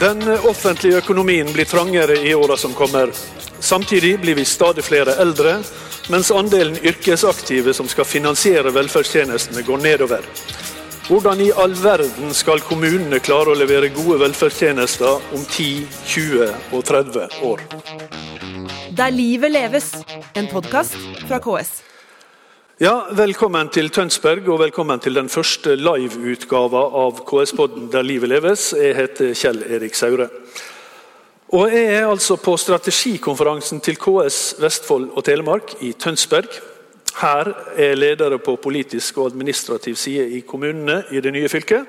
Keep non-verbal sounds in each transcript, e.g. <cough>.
Den offentlige økonomien blir trangere i åra som kommer. Samtidig blir vi stadig flere eldre, mens andelen yrkesaktive som skal finansiere velferdstjenestene, går nedover. Hvordan i all verden skal kommunene klare å levere gode velferdstjenester om 10, 20 og 30 år? Der livet leves, en podkast fra KS. Ja, Velkommen til Tønsberg, og velkommen til den første liveutgava av KS-podden Der livet leves. Jeg heter Kjell Erik Saure. Og Jeg er altså på strategikonferansen til KS Vestfold og Telemark i Tønsberg. Her er ledere på politisk og administrativ side i kommunene i det nye fylket,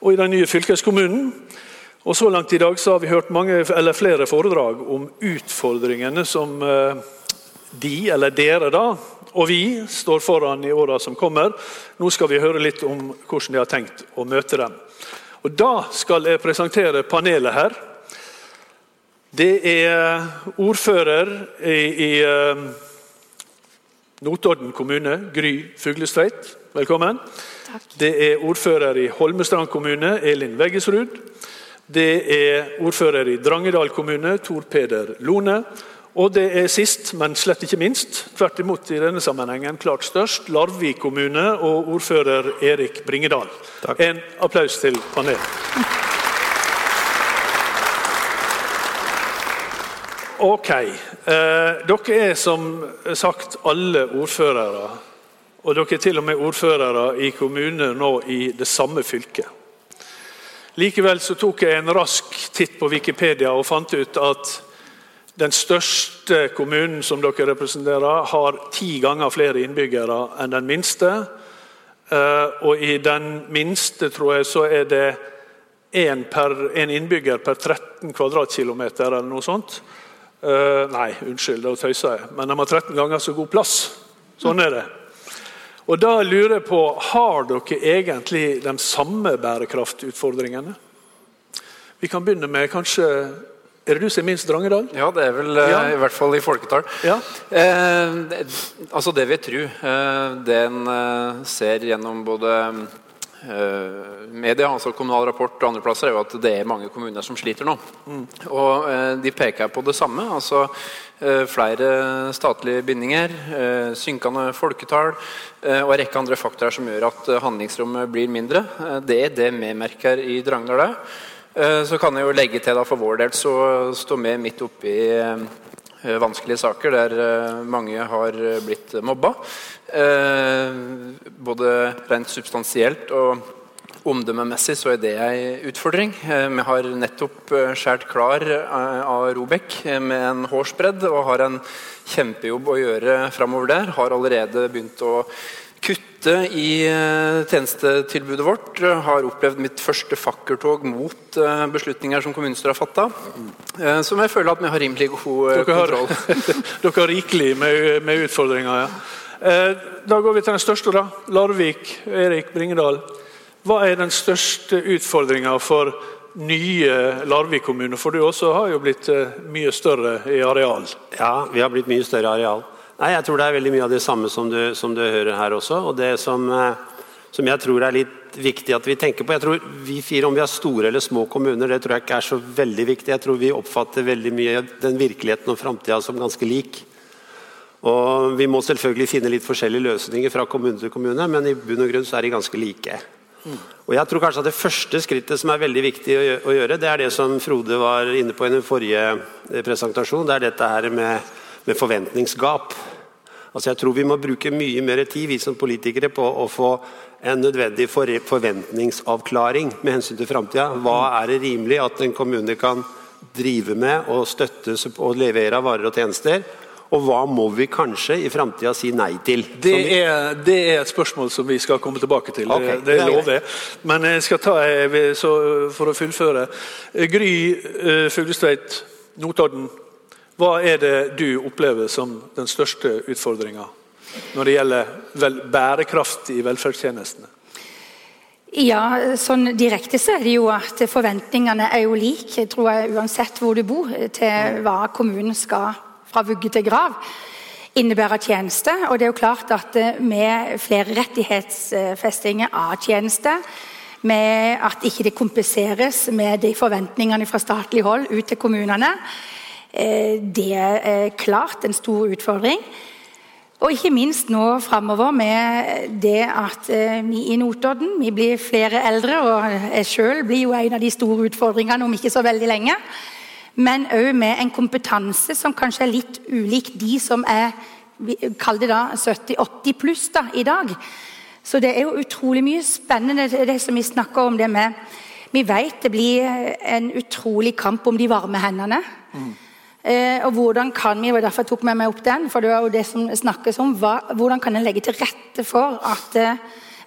og i den nye fylkeskommunen. Og Så langt i dag har vi hørt mange, eller flere foredrag om utfordringene som eh, de, eller dere, da, og vi står foran i åra som kommer. Nå skal vi høre litt om hvordan de har tenkt å møte dem. Og Da skal jeg presentere panelet her. Det er ordfører i, i eh, Notodden kommune, Gry Fuglestveit. Velkommen. Takk. Det er ordfører i Holmestrand kommune, Elin Veggesrud. Det er ordfører i Drangedal kommune, Tor Peder Lone. Og det er sist, men slett ikke minst, tvert imot i denne sammenhengen klart størst, Larvik kommune og ordfører Erik Bringedal. Takk. En applaus til panelet. Ok. Eh, dere er som sagt alle ordførere. Og dere er til og med ordførere i kommuner nå i det samme fylket. Likevel så tok jeg en rask titt på Wikipedia og fant ut at den største kommunen som dere representerer, har ti ganger flere innbyggere enn den minste. Eh, og i den minste, tror jeg, så er det én innbygger per 13 kvadratkilometer eller noe sånt. Eh, nei, unnskyld, da tøyser jeg. Men de har 13 ganger så god plass. Sånn er det. Og da lurer jeg på, Har dere egentlig de samme bærekraftutfordringene? Vi kan begynne med kanskje Er det du som er minst dag? Ja, det er vel eh, Ja. i hvert fall i folketall. Ja. Eh, det, altså det vi tror, eh, det en eh, ser gjennom både eh, media, altså Kommunal Rapport og andre plasser, er jo at det er mange kommuner som sliter nå. Og eh, de peker på det samme. altså Flere statlige bindinger, synkende folketall og en rekke andre faktorer som gjør at handlingsrommet blir mindre. Det er det vi merker i Drangedal òg. Eh, Så kan jeg jo legge til da for vår del så står vi midt oppi eh, vanskelige saker der eh, mange har blitt mobba. Både rent substansielt og omdømmemessig så er det en utfordring. Vi har nettopp skåret klar av Robek med en hårsbredd og har en kjempejobb å gjøre framover der. Har allerede begynt å kutte i eh, tjenestetilbudet vårt. Har opplevd mitt første fakkeltog mot eh, beslutninger som kommunestyret har fatta. Som jeg føler at vi har rimelig god kontroll. Dere har, <laughs> dere har rikelig med, med utfordringer, ja. Eh, Da går vi til den største, da. Larvik. Erik Bringedal. Hva er den største utfordringa for nye Larvik kommune? For du også har jo blitt eh, mye større i areal. Ja, vi har blitt mye større areal. Nei, Jeg tror det er veldig mye av det samme som du, som du hører her også. Og det som, eh, som jeg tror er litt viktig at vi tenker på Jeg tror vi fire, om vi har store eller små kommuner, det tror jeg ikke er så veldig viktig. Jeg tror vi oppfatter veldig mye den virkeligheten og framtida som ganske lik. Og Vi må selvfølgelig finne litt forskjellige løsninger fra kommune til kommune, men i bunn og grunn så er de ganske like. Og jeg tror kanskje at Det første skrittet som er veldig viktig å gjøre, det er det som Frode var inne på i den forrige presentasjonen. presentasjon. Det er dette her med, med forventningsgap. Altså Jeg tror vi må bruke mye mer tid vi som politikere på å få en nødvendig forventningsavklaring med hensyn til framtida. Hva er det rimelig at en kommune kan drive med og støtte og levere av varer og tjenester? Og hva må vi kanskje i framtida si nei til? Det er, det er et spørsmål som vi skal komme tilbake til. Okay, det det er lover jeg. Men jeg skal ta så for å fullføre. Gry eh, Fuglestveit, Notodden. Hva er det du opplever som den største utfordringa når det gjelder bærekraft i velferdstjenestene? Ja, sånn direkte så er det jo at forventningene er jo like, tror jeg, uansett hvor du bor, til hva kommunen skal fra vugge til grav innebære tjeneste. Og det er jo klart at eh, med flere rettighetsfestinger av tjeneste, med at ikke det kompenseres med de forventningene fra statlig hold ut til kommunene. Eh, det er klart en stor utfordring. Og ikke minst nå framover med det at eh, vi i Notodden vi blir flere eldre, og jeg sjøl blir jo en av de store utfordringene om ikke så veldig lenge. Men òg med en kompetanse som kanskje er litt ulik de som er kall det da 70-80 pluss da, i dag. Så det er jo utrolig mye spennende det som vi snakker om det med Vi vet det blir en utrolig kamp om de varme hendene. Mm. Eh, og hvordan kan vi, og Derfor tok med meg opp den, for det er jo det som snakkes om. Hva, hvordan kan en legge til rette for at eh,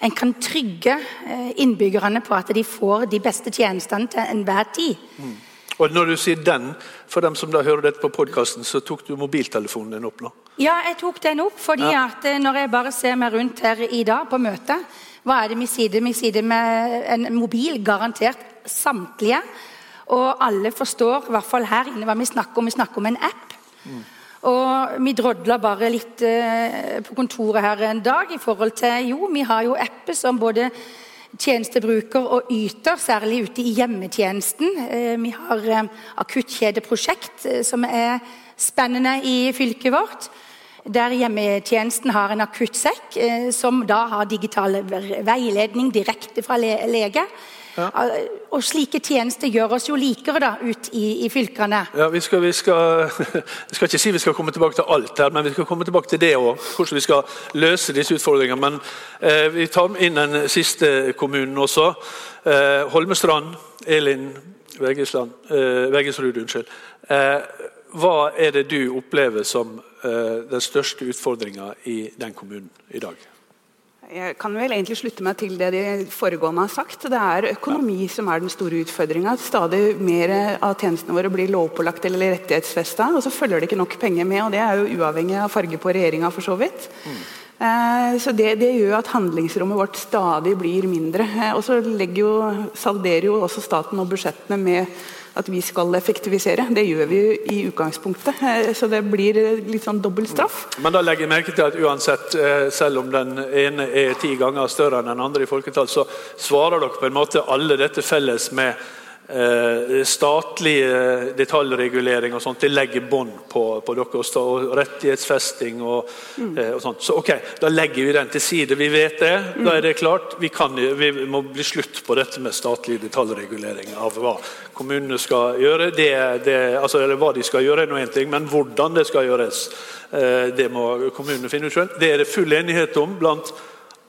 en kan trygge eh, innbyggerne på at de får de beste tjenestene til enhver tid? Mm. Og når du sier 'den', for dem som da hører dette på podkasten, så tok du mobiltelefonen din opp nå? Ja, jeg tok den opp fordi ja. at eh, når jeg bare ser meg rundt her i dag på møtet, hva er det vi sier? Vi sitter med en mobil, garantert samtlige. Og alle forstår, i hvert fall her inne, hva vi snakker om. Vi snakker om en app. Og vi drodla bare litt eh, på kontoret her en dag i forhold til Jo, vi har jo apper som både tjenestebruker og yter, særlig ute i hjemmetjenesten. Eh, vi har eh, akuttkjedeprosjekt, eh, som er spennende i fylket vårt. Der hjemmetjenesten har en akuttsekk som da har digital veiledning direkte fra lege. Ja. Og slike tjenester gjør oss jo likere da, ut i, i fylkene. Ja, vi skal, vi skal, <laughs> jeg skal ikke si vi skal komme tilbake til alt her, men vi skal komme tilbake til det òg. Hvordan vi skal løse disse utfordringene. Men eh, vi tar inn den siste kommunen også. Eh, Holmestrand. Elin Vegesland, eh, Vegesrud, unnskyld. Eh, hva er det du opplever som eh, den største utfordringa i den kommunen i dag? Jeg kan vel egentlig slutte meg til det de foregående har sagt. Det er økonomi som er den store utfordringa. Stadig mer av tjenestene våre blir lovpålagt eller rettighetsfesta, og så følger det ikke nok penger med. og Det er jo uavhengig av farge på regjeringa, for så vidt. Mm. Eh, så det, det, gjør at handlingsrommet vårt stadig blir mindre. Eh, og så jo, salderer jo også staten og budsjettene med at vi skal effektivisere. Det gjør vi i utgangspunktet, eh, så det blir litt sånn dobbel straff. Men da legger jeg merke til at uansett, eh, selv om den ene er ti ganger større enn den andre i folketall, så svarer dere på en måte alle dette felles med Eh, statlig detaljregulering og sånt, det legger bånd på, på, dere. Og rettighetsfesting og, mm. eh, og, sånt. Så ok, da legger vi den til side. Vi vet det. Da er det klart. Vi, kan, vi må bli slutt på dette med statlig detaljregulering av hva kommunene skal gjøre. Det, det, altså, eller hva de skal gjøre, er noe ting, men hvordan det skal gjøres, eh, det må kommunene finne ut selv. Det er det full enighet om blant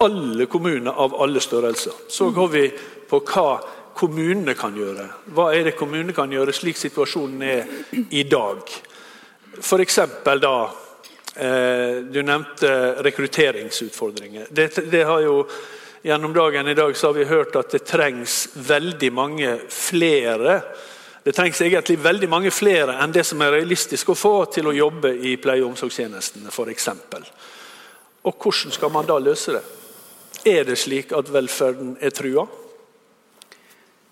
alle kommuner av alle størrelser. Så går vi på hva kommunene kan gjøre. Hva er det kommunene kan gjøre slik situasjonen er i dag? F.eks. da eh, Du nevnte rekrutteringsutfordringer. Det, det, har jo Gjennom dagen i dag så har vi hørt at det trengs veldig mange flere det trengs egentlig veldig mange flere enn det som er realistisk å få til å jobbe i pleie- og omsorgstjenestene f.eks. Og hvordan skal man da løse det? Er det slik at velferden er trua?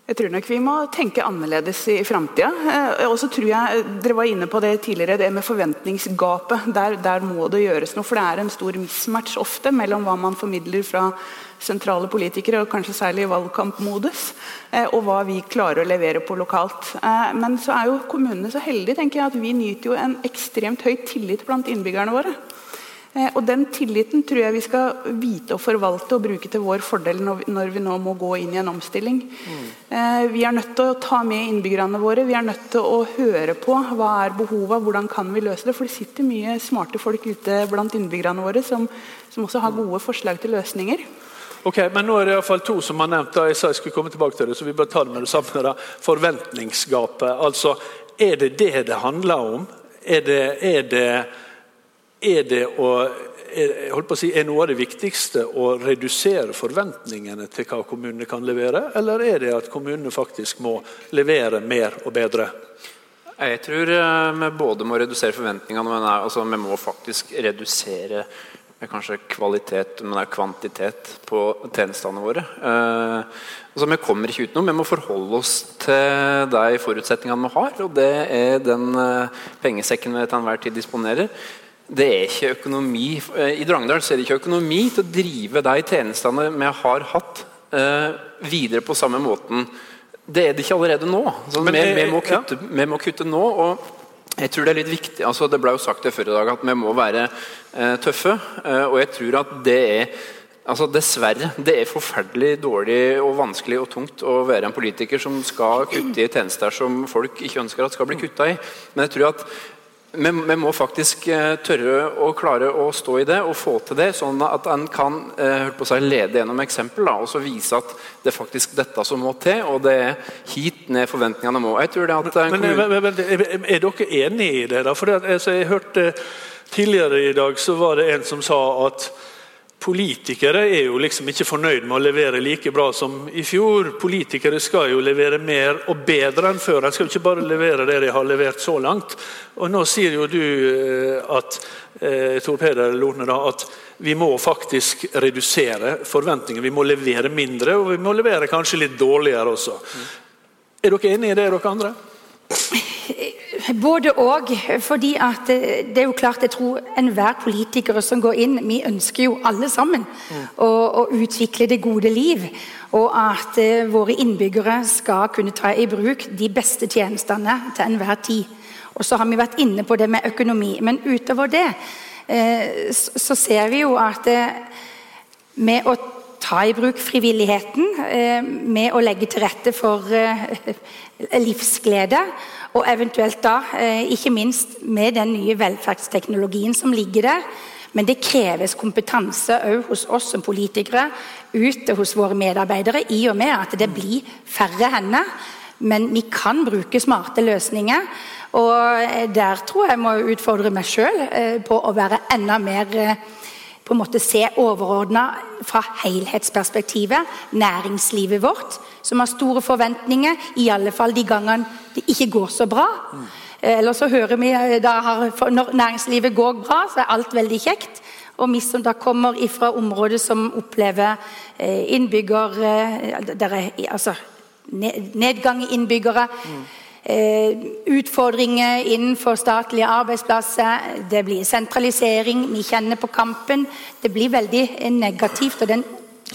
Jeg tror nok vi må tenke annerledes i framtida. Eh, og så tror jeg, Dere var inne på det tidligere, det med forventningsgapet. Der, der, må det gjøres noe. For det er en stor mismatch ofte mellom hva man formidler fra sentrale politikere, og kanskje særlig i valgkampmodus, eh, og hva vi klarer å levere på lokalt. Eh, men så er jo kommunene så heldige tenker jeg, at vi nyter jo en ekstremt høy tillit blant innbyggerne våre. Eh, og Den tilliten tror jeg vi skal vite å forvalte og bruke til vår fordel når vi nå må gå inn i en omstilling. Mm. Vi er nødt til å ta med innbyggerne våre. Vi er nødt til å høre på hva er behovet, hvordan kan vi løse det. For det sitter mye smarte folk ute blant innbyggerne våre som, som også har gode forslag til løsninger. Ok, men Nå er det i fall to som har nevnt det. jeg sa jeg skulle komme tilbake til det, så vi bør ta det med det samme. da. Forventningsgapet. Altså, Er det det det handler om? Er det, er det er det å holdt på å si, Er noe av det viktigste å redusere forventningene til hva kommunene kan levere, eller er det at kommunene faktisk må levere mer og bedre? Jeg tror eh, vi både må redusere forventningene, men altså, vi må faktisk redusere kanskje kvalitet, men det er kvantitet på tjenestene våre. Eh, altså, vi kommer ikke utenom. Vi må forholde oss til de forutsetningene vi har. Og det er den eh, pengesekken vi til enhver tid disponerer det er ikke økonomi I Drangedal er det ikke økonomi til å drive de tjenestene vi har hatt eh, videre på samme måten. Det er det ikke allerede nå. Så vi, vi, må kutte, vi må kutte nå. og jeg tror Det er litt viktig, altså det ble jo sagt det før i dag at vi må være eh, tøffe. Eh, og jeg tror at det er altså Dessverre. Det er forferdelig dårlig og vanskelig og tungt å være en politiker som skal kutte i tjenester som folk ikke ønsker at skal bli kutta i. Men jeg tror at vi, må faktisk eh, tørre å klare å stå i det og få til det, sånn at en kan eh, å si, lede gjennom eksempel da, og så vise at det er faktisk dette som må til, og det er hit ned forventningene må. Jeg tror det at en Men, kommune- men, men er, er dere enig i det? da? For det, altså, jeg hørte Tidligere i dag så var det en som sa at politikere er jo liksom ikke fornøyd med å levere like bra som i fjor. Politikere skal jo levere mer og bedre enn før. De skal jo ikke bare levere det de har levert så langt. Og Nå sier jo du eh, at eh, Tor Peder Lorne, da, at vi må faktisk redusere forventningene. Vi må levere mindre, og vi må levere kanskje litt dårligere også. Er dere enige i det, dere andre? <laughs> Både og. fordi at eh, det er jo klart Jeg tror enhver politiker som går inn Vi ønsker jo alle sammen å, å utvikle det gode liv. Og at eh, våre innbyggere skal kunne ta i bruk de beste tjenestene til enhver tid. Og så har vi vært inne på det med økonomi. Men utover det eh, så, så ser vi jo at eh, med å ta i bruk frivilligheten, eh, med å legge til rette for eh, livsglede, og eventuelt da, eh, ikke minst med den nye velferdsteknologien som ligger der. Men det kreves kompetanse òg hos oss som politikere, ute hos våre medarbeidere, i og med at det blir færre hender. Men vi kan bruke smarte løsninger. Og der tror jeg må utfordre meg sjøl på å være enda mer på en måte se overordna fra helhetsperspektivet. Næringslivet vårt, som har store forventninger, i alle fall de gangene det ikke går så bra. Eh, Eller så hører vi eh, da Når næringslivet går bra, så er alt veldig kjekt. Og vi som da kommer fra områder som opplever eh, innbygger... Der er altså nedgang i innbyggere. Eh, utfordringer innenfor statlige arbeidsplasser. Det blir sentralisering. Vi kjenner på kampen. Det blir veldig eh, negativt. og den,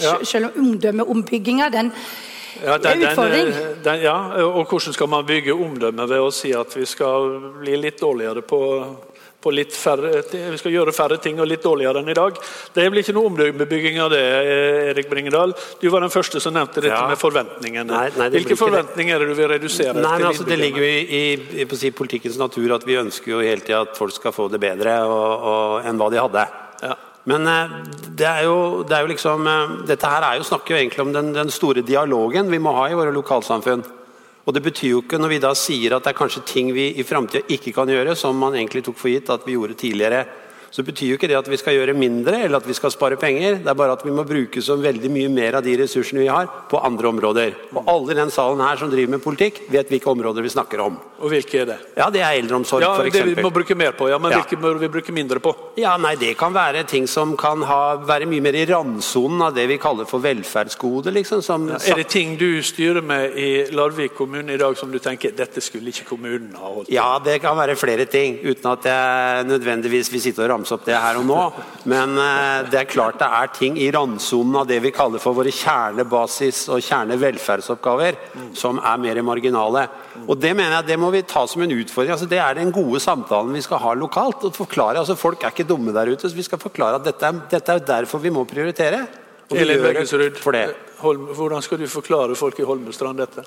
Ja. Selv om omdømmeombygginga, den Ja, den, er utfordring. den, ja, og hvordan skal man bygge omdømme ved å si at vi skal bli litt dårligere på, på litt færre, vi skal gjøre færre ting og litt dårligere enn i dag? Det blir ikke noe omdømmebygging av det, Erik Bringedal. Du var den første som nevnte dette Ja. med forventningene. Nei, nei, Hvilke forventninger er det du vil redusere? Nei, men altså, Det ligger jo i, i, i politikkens natur at vi ønsker jo hele tida at folk skal få det bedre og, og, enn hva de hadde. Ja. Men eh, det er jo, det er jo liksom eh, Dette her er jo, snakker jo egentlig om den, den store dialogen vi må ha i våre lokalsamfunn. Og det betyr jo ikke når vi da sier at det er kanskje ting vi i framtida ikke kan gjøre, som man egentlig tok for gitt at vi gjorde tidligere, så betyr jo ikke det at vi skal gjøre mindre eller at vi skal spare penger. Det er bare at vi må bruke så veldig mye mer av de ressursene vi har, på andre områder. Og alle i den salen her som driver med politikk, vet hvilke områder vi snakker om. Og hvilke er det? Ja, det er eldreomsorg, Ja, Det vi må bruke mer på, ja, men Ja. hvilke må vi bruke mindre på? Ja, nei, Det kan være ting som kan ha, være mye mer i randsonen av det vi kaller for velferdsgode. liksom. Som, Er det ting du styrer med i Larvik kommune i dag som du tenker dette skulle ikke kommunen ha holdt på? Ja, det kan være flere ting, uten at jeg nødvendigvis vil sitte og ramse opp det her og nå. Men eh, det er klart det er ting i randsonen av det vi kaller for våre kjernebasis- og kjernevelferdsoppgaver, som er mer marginale. Og Det mener jeg det må vi ta som en utfordring. Altså, det er den gode samtalen vi skal ha lokalt. og forklare, altså Folk er ikke dumme der ute, så vi skal forklare at dette er, dette er derfor vi må prioritere. Og vi Elin Bergensrud. Hvordan skal du forklare folk i Holmestrand dette?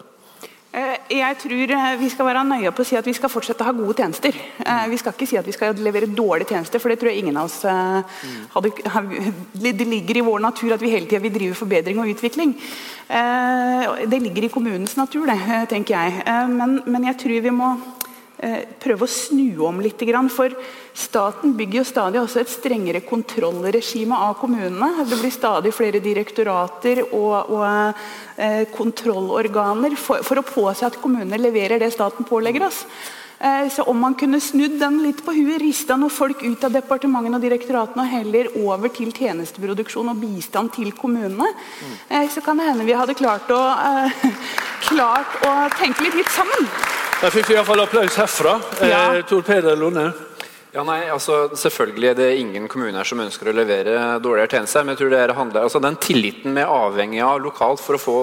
Eh, Jeg tror eh, vi skal være nøye på å si at vi skal fortsette å ha gode tjenester. Eh, Vi skal ikke si at vi skal levere dårlige tjenester, for det tror jeg ingen av oss hadde <laughs> Det ligger i vår natur at vi hele tida vil drive forbedring og utvikling. Det ligger i kommunens natur, det, tenker jeg. Men, men jeg tror vi må prøve å snu om litt. For staten bygger jo stadig også et strengere kontrollregime av kommunene. Det blir stadig flere direktorater og, og eh, kontrollorganer for, for å påse at kommunene leverer det staten pålegger oss. Eh, Så Om man kunne snudd den litt på huet, rista noen folk ut av departementene og direktoratene og heller over til tjenesteproduksjon og bistand til kommunene, eh, så kan det hende vi hadde klart å, eh, <laughs> klart å tenke litt, litt sammen. Der fikk vi iallfall applaus herfra. Ja. Eh, Tor Peder Lunde. Ja, nei, altså Selvfølgelig er det ingen kommuner som ønsker å levere dårligere tjenester. Men jeg tror det her handler, altså den tilliten vi er avhengig av lokalt for å få,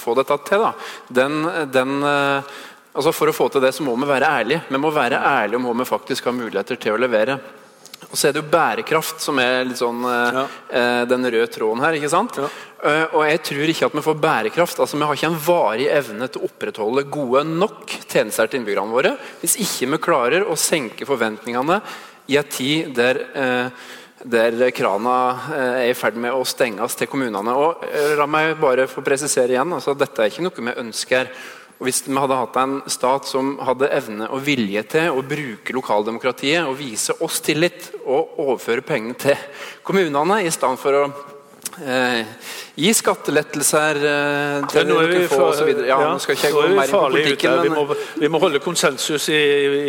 få dette til, da, den, den eh, altså For å få til det, så må vi være ærlige. Vi må være ærlige om hva vi faktisk har muligheter til å levere. Og så er det jo bærekraft som er litt sånn eh, Ja. eh, den røde tråden her. ikke sant? Ja. Uh, og jeg tror ikke at vi får bærekraft. altså Vi har ikke en varig evne til å opprettholde gode nok tjenester til innbyggerne våre hvis ikke vi klarer å senke forventningene i en tid der eh, der krana eh, er i ferd med å stenges til kommunene. Og La meg bare få presisere igjen. altså Dette er ikke noe vi ønsker. Og Hvis vi hadde hatt en stat som hadde evne og vilje til å bruke lokaldemokratiet og vise oss tillit og overføre pengene til kommunene, i stedet for å eh, gi skattelettelser eh, til nå er vi noen få osv. Ja, nå skal ikke jeg gå er mer inn på politikken. Vi må, vi må holde konsensus i,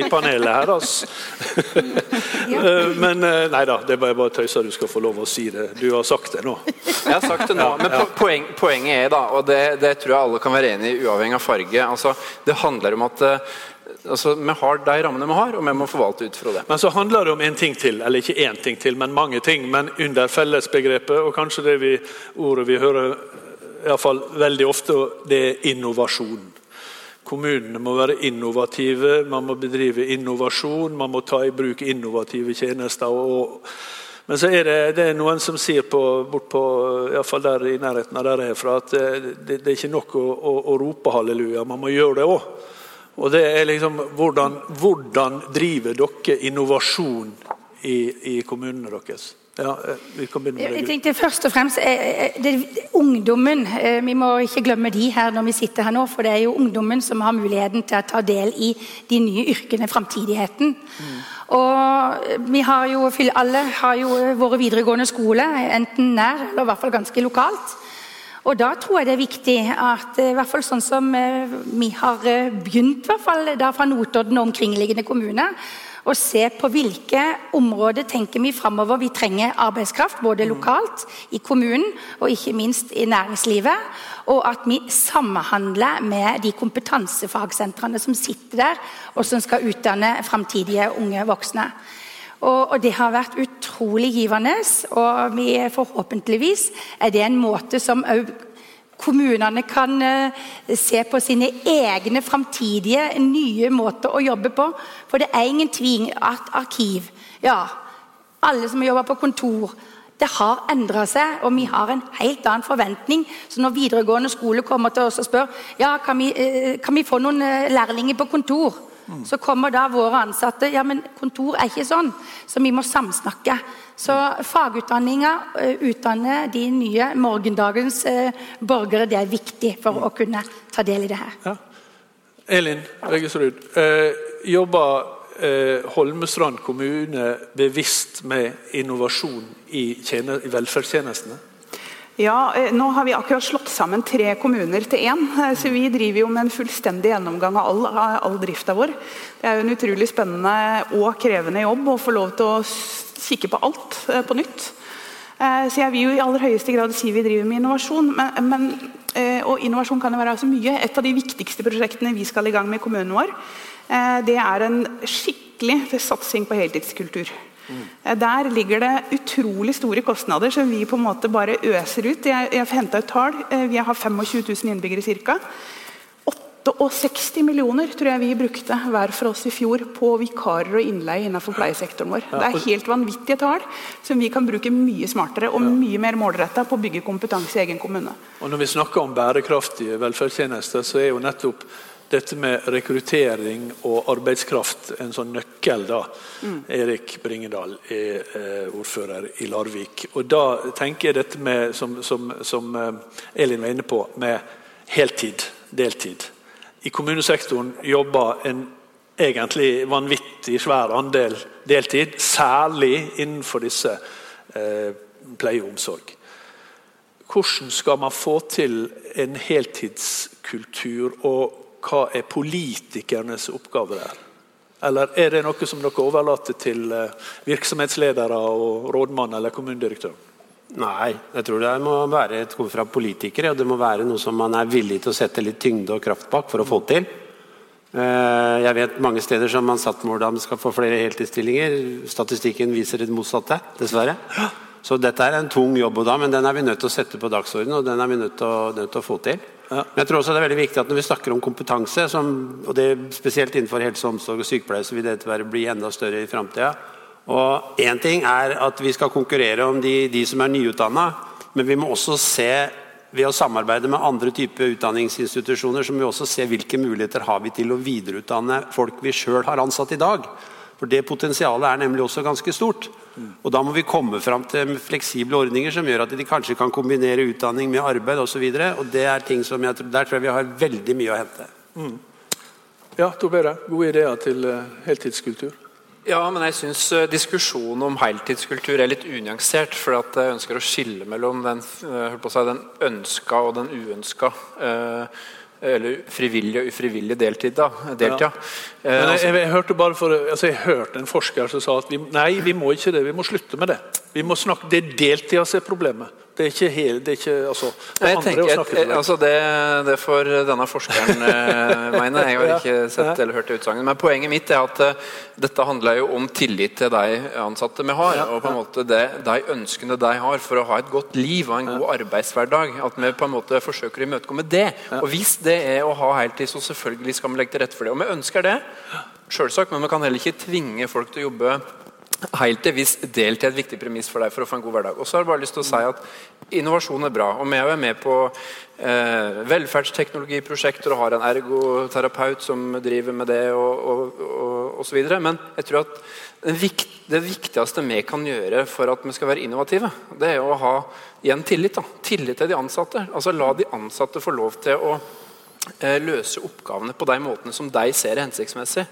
i panelet her, altså. <laughs> <laughs> Eh, Men eh, nei da, det er bare, bare tøyser du skal få lov å si det. Du har sagt det nå. Jeg har sagt det nå, men poeng, poenget er da, og det, det tror jeg alle kan være enig i, uavhengig av farge altså, Det handler om at eh, altså, vi har de rammene vi har, og vi må forvalte ut fra det. Men så handler det om en ting til, eller ikke én ting til, men mange ting. Men under fellesbegrepet, og kanskje det vi, ordet vi hører i fall veldig ofte, det er innovasjon. Kommunene må være innovative, man må bedrive innovasjon, man må ta i bruk innovative tjenester. Og, men så er det, det er noen som sier på, bort på, fall der i nærheten av der jeg er fra, at det, det er ikke nok å, å, å rope halleluja, man må gjøre det òg. Og det er liksom, hvordan, hvordan driver dere innovasjon i, i kommunene deres? Ja, eh, vi kan begynne med Jeg tenkte først og fremst eh, eh, det, Ungdommen Vi må ikke glemme de her når vi sitter her nå. For det er jo ungdommen som har muligheten til å ta del i de nye yrkene, framtidigheten. Og vi har jo, alle har jo våre videregående skole, enten nær eller i hvert fall ganske lokalt. Og da tror jeg det er viktig at eh, i hvert fall sånn som eh, vi har eh, begynt, i hvert fall da fra Notodden og omkringliggende kommuner, å se på hvilke områder tenker vi framover vi trenger arbeidskraft, både lokalt, i kommunen og ikke minst i næringslivet. Og at vi samhandler med de kompetansefagsentrene som sitter der, og som skal utdanne framtidige unge voksne. Og, og det har vært utrolig givende. Og vi, forhåpentligvis er det en måte som òg kommunene kan eh, se på sine egne framtidige nye måter å jobbe på. For det er ingen tvil at arkiv Ja, alle som jobber på kontor det har endra seg, og vi har en helt annen forventning. Så når videregående skole kommer til oss og spør ja, kan vi, eh, kan vi få noen eh, lærlinger på kontor, så kommer da våre ansatte ja, men kontor er ikke sånn, så vi må samsnakke. Så fagutdanninga, utdanner utdanne de nye morgendagens eh, borgere, det er viktig for å kunne ta del i det her. Ja. Elin Veggesrud, eh, jobber eh, Holmestrand kommune bevisst med innovasjon i, i velferdstjenestene? Ja, eh, Nå har vi akkurat slått sammen tre kommuner til én. eh, Så vi driver jo med en fullstendig gjennomgang av all, av all drifta vår. Det er jo en utrolig spennende og krevende jobb å få lov til å kikke på alt eh, på nytt. Eh, Så jeg vil jo i aller høyeste grad si vi driver med innovasjon. Men, men, eh, og innovasjon kan jo være så mye. Et av de viktigste prosjektene vi skal i gang med i kommunen vår, eh, det er en skikkelig satsing på heltidskultur. Eh, Der ligger det utrolig store kostnader som vi på en måte bare øser ut. Jeg, jeg henta et tall. eh, Vi har 25 000 innbyggere ca. 68 millioner tror jeg vi brukte hver for oss i fjor på vikarer og innleie innenfor pleiesektoren vår. Det er helt vanvittige tall som vi kan bruke mye smartere og mye mer målretta på å bygge kompetanse i egen kommune. Og Når vi snakker om bærekraftige velferdstjenester, så er jo nettopp dette med rekruttering og arbeidskraft en sånn nøkkel. da. Erik Bringedal er eh, ordfører i Larvik. Og Da tenker jeg dette med, som, som, som eh, Elin var inne på, med heltid, deltid. I kommunesektoren jobber en egentlig vanvittig svær andel deltid, særlig innenfor disse eh, pleie og omsorg. Hvordan skal man få til en heltidskultur, og hva er politikernes oppgave der? Eller er det noe som dere overlater til eh, virksomhetsledere og rådmann eller kommunedirektør? Nei, jeg tror det må være et fra politikere, og det må være noe som man er villig til å sette litt tyngde og kraft bak for å få til. Eh, Jeg vet mange steder som man satt mål om skal få flere heltidsstillinger. Statistikken viser det motsatte, dessverre. Så dette er en tung jobb, da, men den er vi nødt til å sette på dagsordenen. og den er vi nødt til å, nødt til å få til. Men jeg tror også det er veldig viktig at når vi snakker om kompetanse, som, og det spesielt innenfor helse omsorg og sykepleie, så vil dette være, bli enda større i framtida. Og én ting er at vi skal konkurrere om de, de som er nyutdanna, men vi må også se ved å samarbeide med andre typer utdanningsinstitusjoner, så må vi også se hvilke muligheter har vi til å videreutdanne folk vi sjøl har ansatt i dag. For det potensialet er nemlig også ganske stort. Og Da må vi komme fram til fleksible ordninger som gjør at de kanskje kan kombinere utdanning med arbeid osv. Der tror jeg vi har veldig mye å hente. Ja, Tor Bedre, gode ideer til eh, heltidskultur. Ja, men jeg syns diskusjonen om heltidskultur er litt unyansert. For at jeg ønsker å skille mellom den, eh, på å si, den ønska og den uønska. Eh, eller frivillig og ufrivillig deltid. da, deltid. Ja. Men jeg, jeg, jeg, hørte bare for, altså jeg hørte en forsker som sa at vi, nei, vi må ikke det, vi må slutte med det. Vi må snakke, Det er deltida som er problemet. Det er ikke hele, det er ikke, altså, det jeg tenker, jeg, altså det, det får denne forskeren eh, <laughs> mene. Jeg har ikke sett eller hørt det utsagnet. Men poenget mitt er at uh, dette handler jo om tillit til de ansatte vi har. Og på en måte det, de ønskene de har for å ha et godt liv og en god arbeidshverdag. At vi på en måte forsøker å imøtekomme det. Og hvis det er å ha heltid, så selvfølgelig skal vi legge til rette for det. Og vi ønsker det, selvsagt, men vi kan heller ikke tvinge folk til å jobbe heltid viss del til et viktig premiss for deg for å få en god hverdag. Og så har jeg bare lyst til å si at Innovasjon er bra. og Vi er med på eh, velferdsteknologiprosjekter og har en ergoterapeut som driver med det og, videre. Men jeg tror at det viktigste vi kan gjøre for at vi skal være innovative, det er å ha igjen tillit. Da. Tillit til de ansatte. Altså La de ansatte få lov til å løse oppgavene på de måtene som de ser er hensiktsmessig.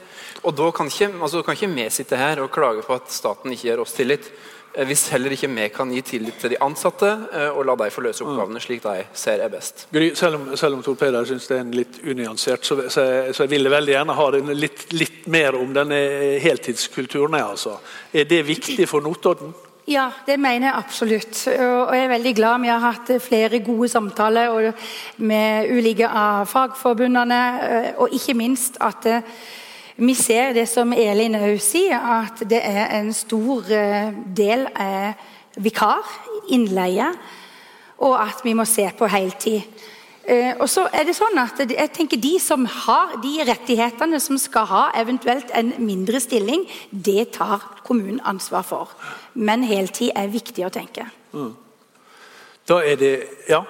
Og Da kan ikke, altså, kan ikke vi sitte her og klage på at staten ikke gir oss tillit. Eh, hvis heller ikke vi kan gi tillit til de ansatte eh, og la dem få løse oppgavene slik de ser er best. Selv om, selv om Tor Peder syns det er en litt unyansert, så, så, så jeg ville veldig gjerne ha litt, litt, mer om denne heltidskulturen. Altså. Er det viktig for Notodden? Ja, det mener jeg absolutt. Og jeg er veldig glad vi har hatt flere gode samtaler med ulike av fagforbundene. Eh, og ikke minst at eh, vi ser det som Elin òg sier, at det er en stor del del vikar, innleie, og at vi må se på heltid. Eh, og så er det sånn at jeg tenker De som har de rettighetene som skal ha eventuelt en mindre stilling, det tar kommunen ansvar for. Men heltid er viktig å tenke. Mm. Da er det Ja.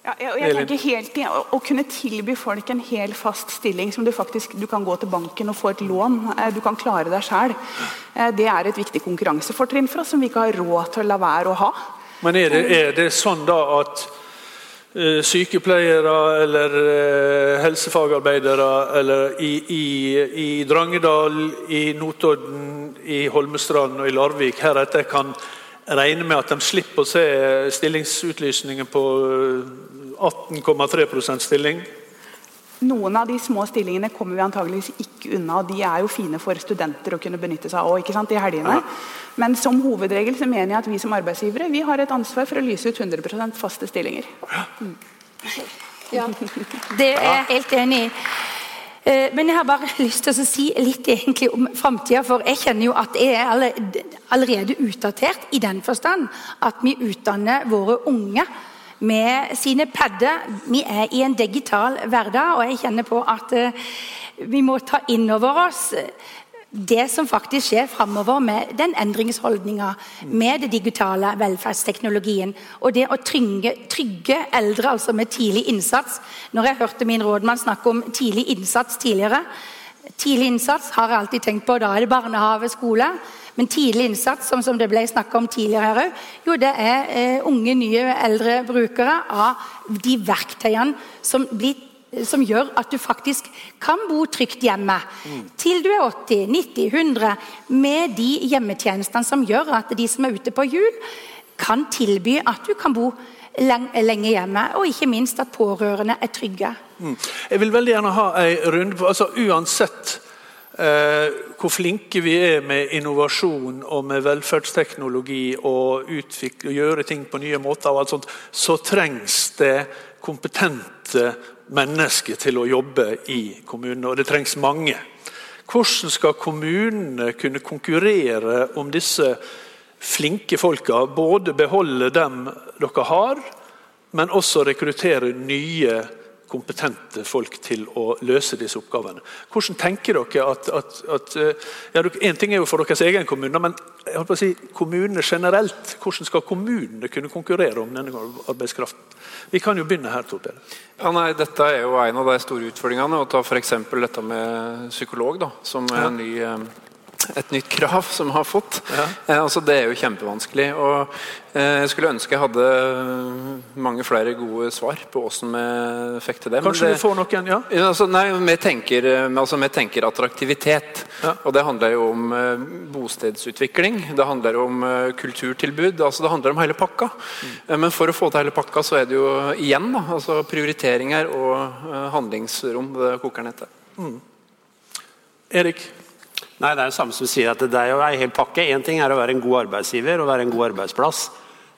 Ja, jeg, jeg tenker helt i, å, å, kunne tilby folk en hel fast stilling som du faktisk du kan gå til banken og få et lån, eh, du kan klare deg sjøl, eh, det er et viktig konkurransefortrinn for oss som vi ikke har råd til å la være å ha. Men er det, er det sånn da at Eh, sykepleiere eller eh, helsefagarbeidere eller i, i, i Drangedal, i Notodden, i Holmestrand og i Larvik heretter kan regne med at de slipper å se stillingsutlysninger på 18,3 eh, stilling? Noen av de små stillingene kommer vi antageligvis ikke unna. og De er jo fine for studenter å kunne benytte seg av ikke sant, i helgene. Ja. Men som hovedregel så mener jeg at vi som arbeidsgivere vi har et ansvar for å lyse ut 100 faste stillinger. Mm. Ja, det er jeg helt enig i. Eh, men jeg har bare lyst til å si litt egentlig om framtida. For jeg kjenner jo at jeg er allerede utdatert i den forstand at vi utdanner våre unge med sine padder. Vi er i en digital hverdag, og jeg kjenner på at uh, vi må ta inn over oss det som faktisk skjer framover med den endringsholdninga, med det digitale velferdsteknologien. Og det å trygge, trygge, eldre altså med tidlig innsats. Når jeg hørte min rådmann snakke om tidlig innsats tidligere Tidlig innsats har jeg alltid tenkt på. Da er det barnehage, skole. Men tidlig innsats, som, som det ble snakka om tidligere her jo det er eh, unge, nye, eldre brukere av de verktøyene som, blir, som gjør at du faktisk kan bo trygt hjemme mm. til du er 80, 90, 100, med de hjemmetjenestene som gjør at de som er ute på hjul, kan tilby at du kan bo lenge hjemme, og ikke minst at pårørende er trygge. Mm. Jeg vil veldig gjerne ha en runde på altså Uansett hvor flinke vi er med innovasjon og med velferdsteknologi og utvikle, gjøre ting på nye måter, og alt sånt, så trengs det kompetente mennesker til å jobbe i kommunene. Og det trengs mange. Hvordan skal kommunene kunne konkurrere om disse flinke folka? Både beholde dem dere har, men også rekruttere nye kompetente folk til å løse disse oppgavene. Hvordan tenker dere at, at, at eh, ja, En ting er jo for deres egen kommune, men jeg på å si, kommunene generelt. Hvordan skal kommunene kunne konkurrere om denne arbeidskraften? Vi kan jo begynne her. Tor Ja, nei, dette er jo en av de store utfordringene. å Ta f.eks. dette med psykolog, da, som er en ny eh, et nytt krav som har fått. Ja. Eh, altså det er jo kjempevanskelig. og eh, Jeg skulle ønske jeg hadde mange flere gode svar på hvordan vi fikk til det. Kanskje det, vi får noen, ja? Altså, nei, vi tenker, altså, vi tenker attraktivitet. Ja. Og det handler jo om eh, bostedsutvikling. Det handler om eh, kulturtilbud. altså Det handler om hele pakka. Mm. Eh, men for å få til hele pakka, så er det jo igjen da, altså prioriteringer og eh, handlingsrom det koker ned til. Mm. Erik? Nei, Det er det samme som sier at det er jo en hel pakke. Én ting er å være en god arbeidsgiver og være en god arbeidsplass.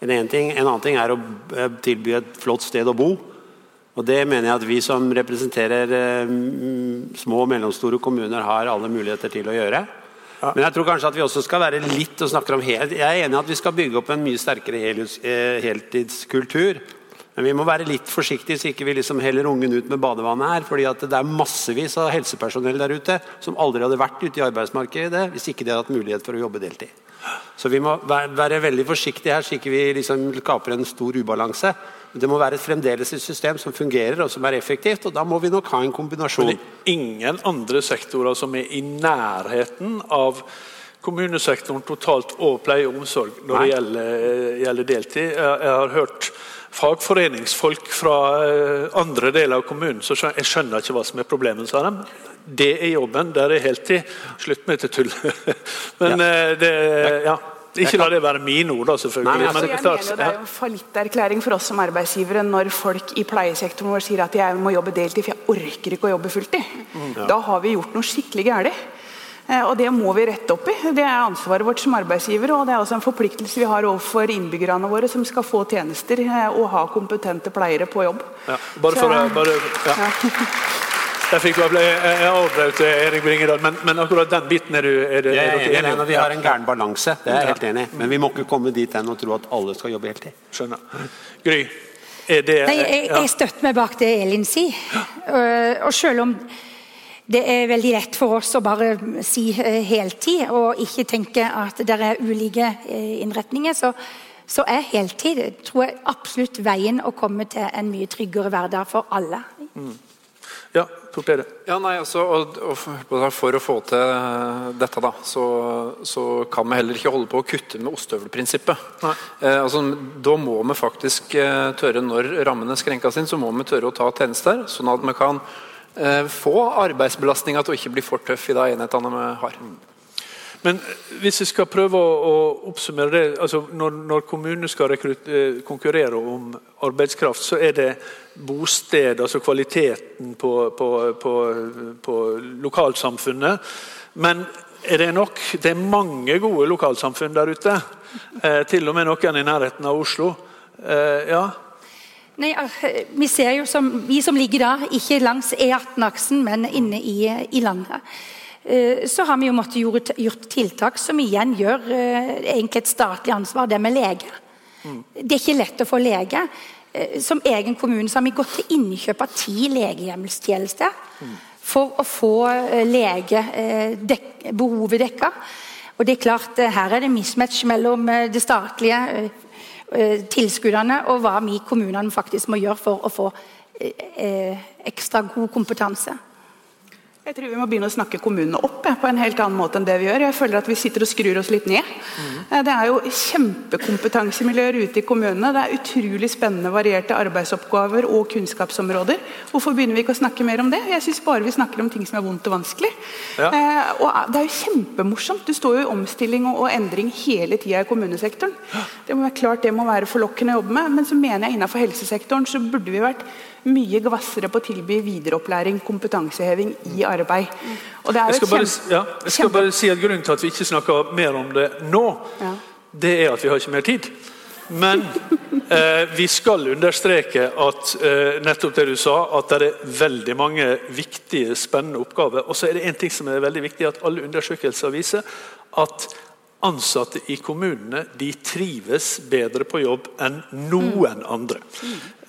En, ting, en annen ting er å eh, tilby et flott sted å bo. Og Det mener jeg at vi som representerer eh, små og mellomstore kommuner, har alle muligheter til å gjøre. Ja. Men jeg tror kanskje at vi også skal være litt og snakke om helt, Jeg er enig i at vi skal bygge opp en mye sterkere eh, heltidskultur. Men vi må være litt forsiktige så ikke vi liksom heller ungen ut med badevannet her. fordi at det er massevis av helsepersonell der ute som aldri hadde vært ute i arbeidsmarkedet hvis ikke de hadde hatt mulighet for å jobbe deltid. Så vi må være veldig forsiktige her så ikke vi liksom skaper en stor ubalanse. Det må være fremdeles et system som fungerer og som er effektivt. og Da må vi nok ha en kombinasjon. Men det er ingen andre sektorer som er i nærheten av kommunesektoren totalt og pleie og omsorg når Nei. det gjelder, gjelder deltid. Jeg, jeg har hørt fagforeningsfolk fra eh, andre deler av kommunen, så jeg skjønner ikke hva som er problemet, sa de. Det er jobben, der er heltid. Slutt med dette tull. <laughs> Men ja. Eh, det, ja. Ikke la det være mine ord, da, selvfølgelig. Nei, altså, jeg mener Det er jo en fallitterklæring for oss som arbeidsgivere når folk i pleiesektoren vår sier at jeg må jobbe deltid, for jeg orker ikke å jobbe fulltid. Mm. Da har vi gjort noe skikkelig galt. Eh, og Det må vi rette opp i. Det er ansvaret vårt som arbeidsgivere. Og det er også en forpliktelse vi har overfor innbyggerne våre som skal få tjenester eh, og ha kompetente pleiere på jobb. Ja, bare for å bare, ja. <laughs> Jeg fikk avbrøt Erik Bringedal, men, men, akkurat den biten er, du, er, det, er dere enige om? Vi har en gæren balanse, det er jeg helt enig i. Men vi må ikke komme dit hen og tro at alle skal jobbe heltid. Skjønner. Gry, er det Nei, jeg, jeg, støtter meg bak det Elin sier. Og selv om det er veldig lett for oss å bare si eh, heltid og ikke tenke at det er ulike eh, innretninger. Så, så er heltid tror jeg, absolutt veien å komme til en mye tryggere hverdag for alle. Mm. Ja, Torpede. Ja, nei, altså, og, og for, å få til dette, da, så, så, kan vi heller ikke holde på å kutte med ostehøvelprinsippet. Eh, altså, da må vi faktisk eh, tørre, når rammene skrenkes inn, så må vi tørre å ta tjenester, sånn at vi kan Eh, få arbeidsbelastninga til å ikke bli for tøff i de enhetene vi har. Men hvis vi skal prøve å oppsummere det altså Når, når kommunene skal eh, konkurrere om arbeidskraft, så er det bosted, altså kvaliteten på, på, på, på lokalsamfunnet. Men er det nok? Det er mange gode lokalsamfunn der ute. Eh, til og med noen i nærheten av Oslo. Eh, ja, Nei, vi ser jo som, vi som ligger da, ikke langs E18-aksen, men inne i, i, landet. Eh, så har vi jo måttet gjort, gjort tiltak som igjen gjør eh, egentlig et statlig ansvar, det med lege. Mm. Det er ikke lett å få lege. Eh, som egen kommune så har vi gått til innkjøp av ti legehjemmelstjenester mm. for å få lege dek, behovet dekka. Og det er klart, Her er det mismatch mellom det statlige tilskuddene, og hva vi kommunene faktisk må gjøre for å få eh, ekstra god kompetanse. Jeg tror vi må begynne å snakke kommunene opp på en helt annen måte enn det vi gjør. Jeg føler at vi sitter og skrur oss litt ned. Mm. Det er jo kjempekompetansemiljøer ute i kommunene. Det er utrolig spennende, varierte arbeidsoppgaver og kunnskapsområder. Hvorfor begynner vi ikke å snakke mer om det? Jeg syns bare vi snakker om ting som er vondt og vanskelig. Ja. Eh, og det er jo kjempemorsomt. Du står jo i omstilling og, og endring hele tida i kommunesektoren. Det må være klart det må være forlokkende å jobbe med, men så mener jeg innenfor helsesektoren så burde vi vært mye gvassere på å tilby videreopplæring, kompetanseheving i arbeid. Og det er Jeg skal, bare, ja, jeg skal bare si at Grunnen til at vi ikke snakker mer om det nå, Ja. det er at vi har ikke mer tid. Men <laughs> eh, vi skal understreke at eh, nettopp det du sa, at det er veldig mange viktige, spennende oppgaver. Og så er det en ting som er veldig viktig, at alle undersøkelser viser at ansatte i kommunene de trives bedre på jobb enn noen andre.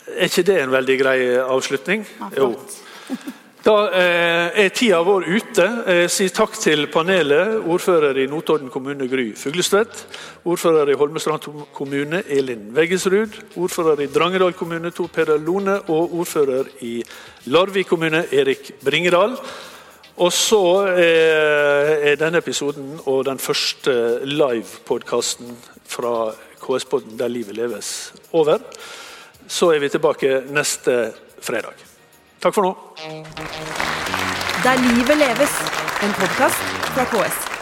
Er ikke det en veldig grei avslutning? Ja, Jo. <laughs> Da eh, er tida vår ute. Jeg sier takk til panelet. Ordfører i Notodden kommune Gry Fuglestvedt. Ordfører i Holmestrand kommune Elin Veggesrud. Ordfører i Drangedal kommune Tor Peder Lone. Og ordfører i Larvik kommune Erik Bringedal. Og så eh, er denne episoden og den første live-podkasten fra KS-podden Der livet leves over. Så er vi tilbake neste fredag. Takk for nå. Der livet leves, en podkast fra KS.